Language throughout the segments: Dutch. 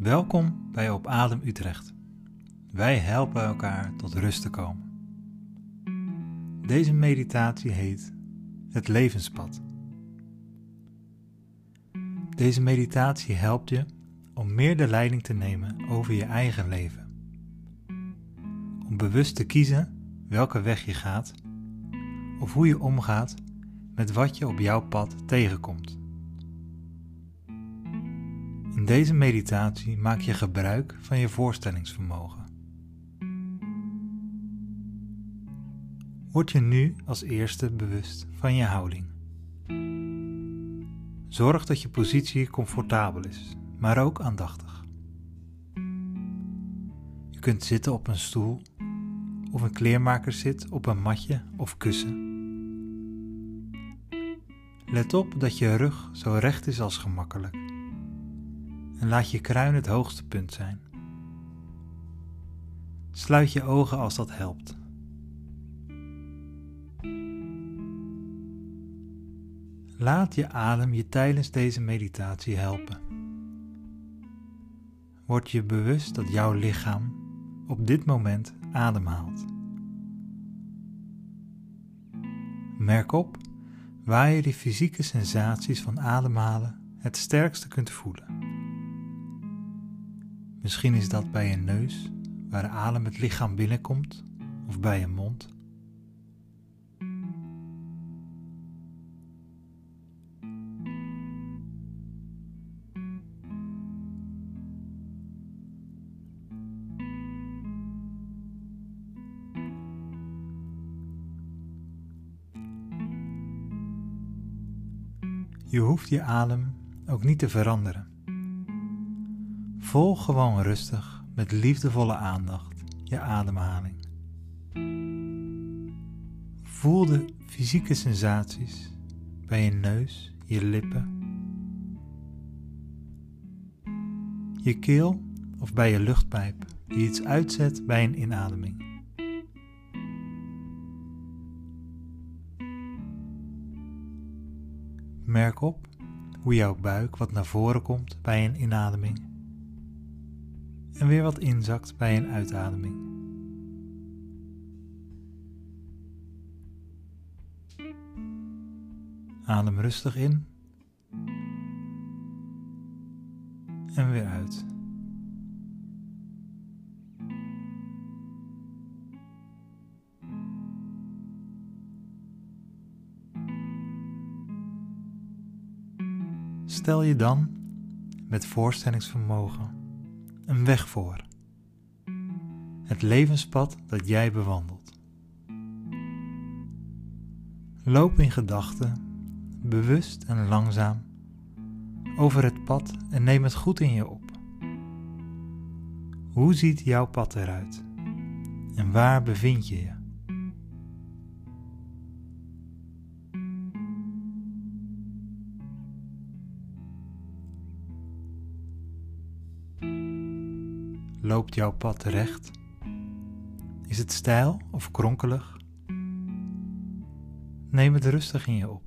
Welkom bij Op Adem Utrecht. Wij helpen elkaar tot rust te komen. Deze meditatie heet Het Levenspad. Deze meditatie helpt je om meer de leiding te nemen over je eigen leven. Om bewust te kiezen welke weg je gaat of hoe je omgaat met wat je op jouw pad tegenkomt. In deze meditatie maak je gebruik van je voorstellingsvermogen. Word je nu als eerste bewust van je houding. Zorg dat je positie comfortabel is, maar ook aandachtig. Je kunt zitten op een stoel of een kleermaker zit op een matje of kussen. Let op dat je rug zo recht is als gemakkelijk en laat je kruin het hoogste punt zijn. Sluit je ogen als dat helpt. Laat je adem je tijdens deze meditatie helpen. Word je bewust dat jouw lichaam op dit moment ademhaalt. Merk op waar je de fysieke sensaties van ademhalen het sterkste kunt voelen. Misschien is dat bij je neus, waar de adem het lichaam binnenkomt, of bij je mond. Je hoeft je adem ook niet te veranderen. Volg gewoon rustig met liefdevolle aandacht je ademhaling. Voel de fysieke sensaties bij je neus, je lippen, je keel of bij je luchtpijp die iets uitzet bij een inademing. Merk op hoe jouw buik wat naar voren komt bij een inademing en weer wat inzakt bij een uitademing. Adem rustig in en weer uit. Stel je dan met voorstellingsvermogen een weg voor. Het levenspad dat jij bewandelt. Loop in gedachten, bewust en langzaam, over het pad en neem het goed in je op. Hoe ziet jouw pad eruit? En waar bevind je je? Loopt jouw pad recht? Is het steil of kronkelig? Neem het rustig in je op.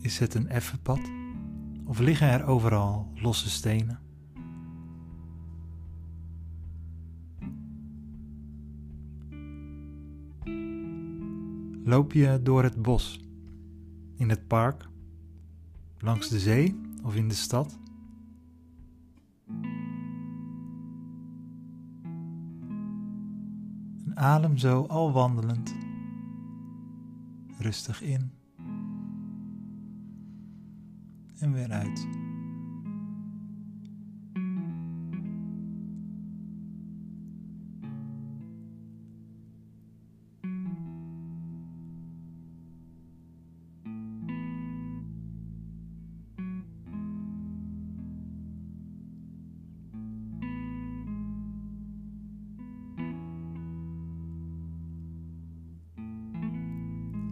Is het een effen pad of liggen er overal losse stenen? Loop je door het bos? In het park, langs de zee of in de stad. En adem zo al wandelend rustig in en weer uit.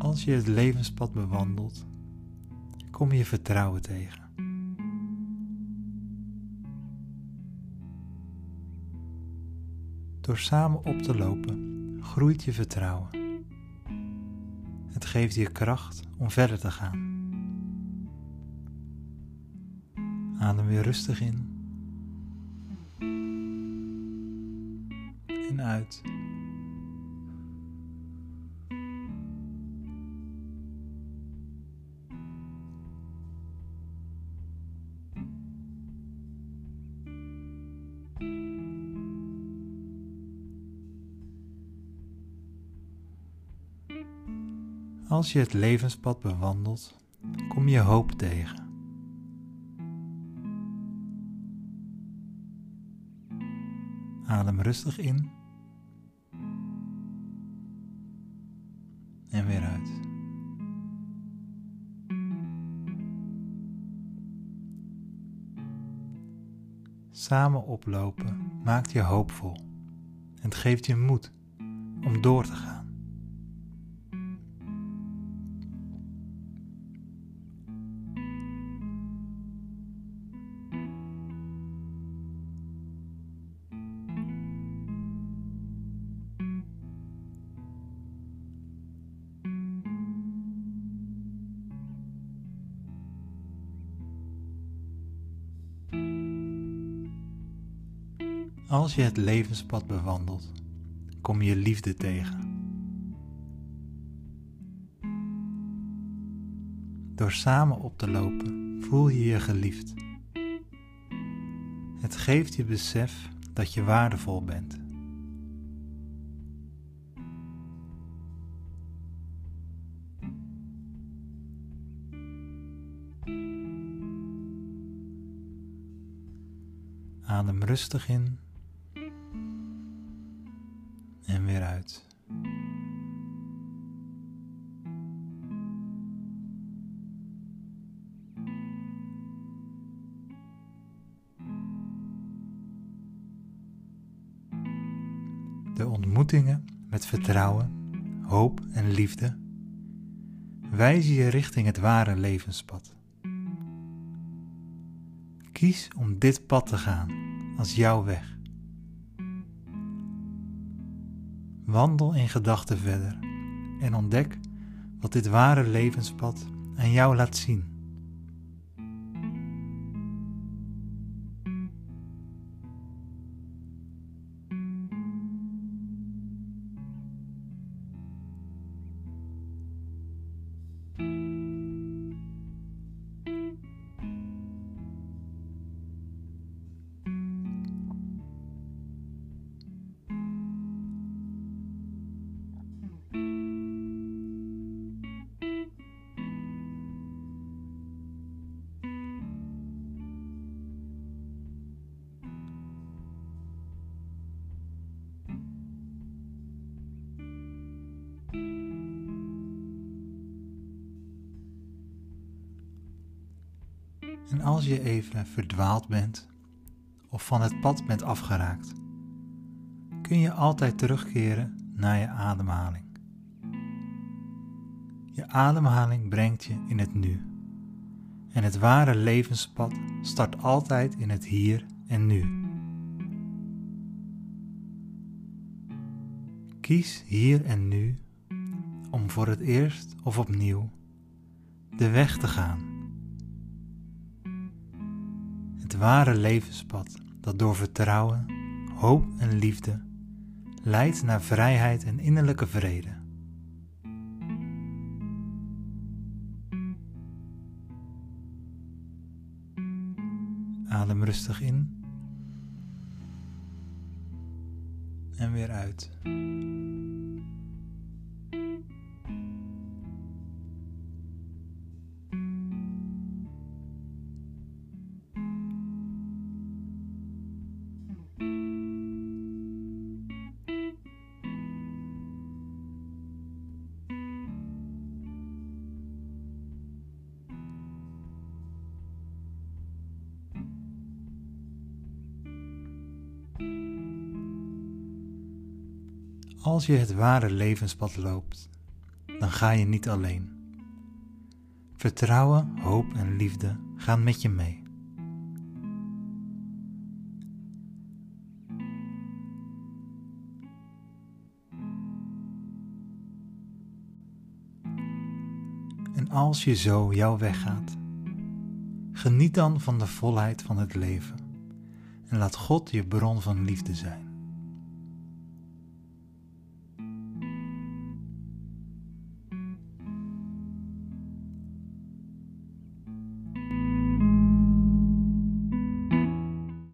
Als je het levenspad bewandelt, kom je vertrouwen tegen. Door samen op te lopen groeit je vertrouwen. Het geeft je kracht om verder te gaan. Adem weer rustig in en uit. Als je het levenspad bewandelt, kom je hoop tegen. Adem rustig in en weer uit. Samen oplopen maakt je hoopvol en het geeft je moed om door te gaan. Als je het levenspad bewandelt, kom je liefde tegen. Door samen op te lopen voel je je geliefd. Het geeft je besef dat je waardevol bent. Adem rustig in De ontmoetingen met vertrouwen, hoop en liefde wijzen je richting het ware levenspad. Kies om dit pad te gaan als jouw weg. Wandel in gedachten verder en ontdek wat dit ware levenspad aan jou laat zien. Als je even verdwaald bent of van het pad bent afgeraakt, kun je altijd terugkeren naar je ademhaling. Je ademhaling brengt je in het nu. En het ware levenspad start altijd in het hier en nu. Kies hier en nu om voor het eerst of opnieuw de weg te gaan ware levenspad dat door vertrouwen, hoop en liefde leidt naar vrijheid en innerlijke vrede. Adem rustig in en weer uit. Als je het ware levenspad loopt, dan ga je niet alleen. Vertrouwen, hoop en liefde gaan met je mee. En als je zo jouw weg gaat, geniet dan van de volheid van het leven en laat God je bron van liefde zijn.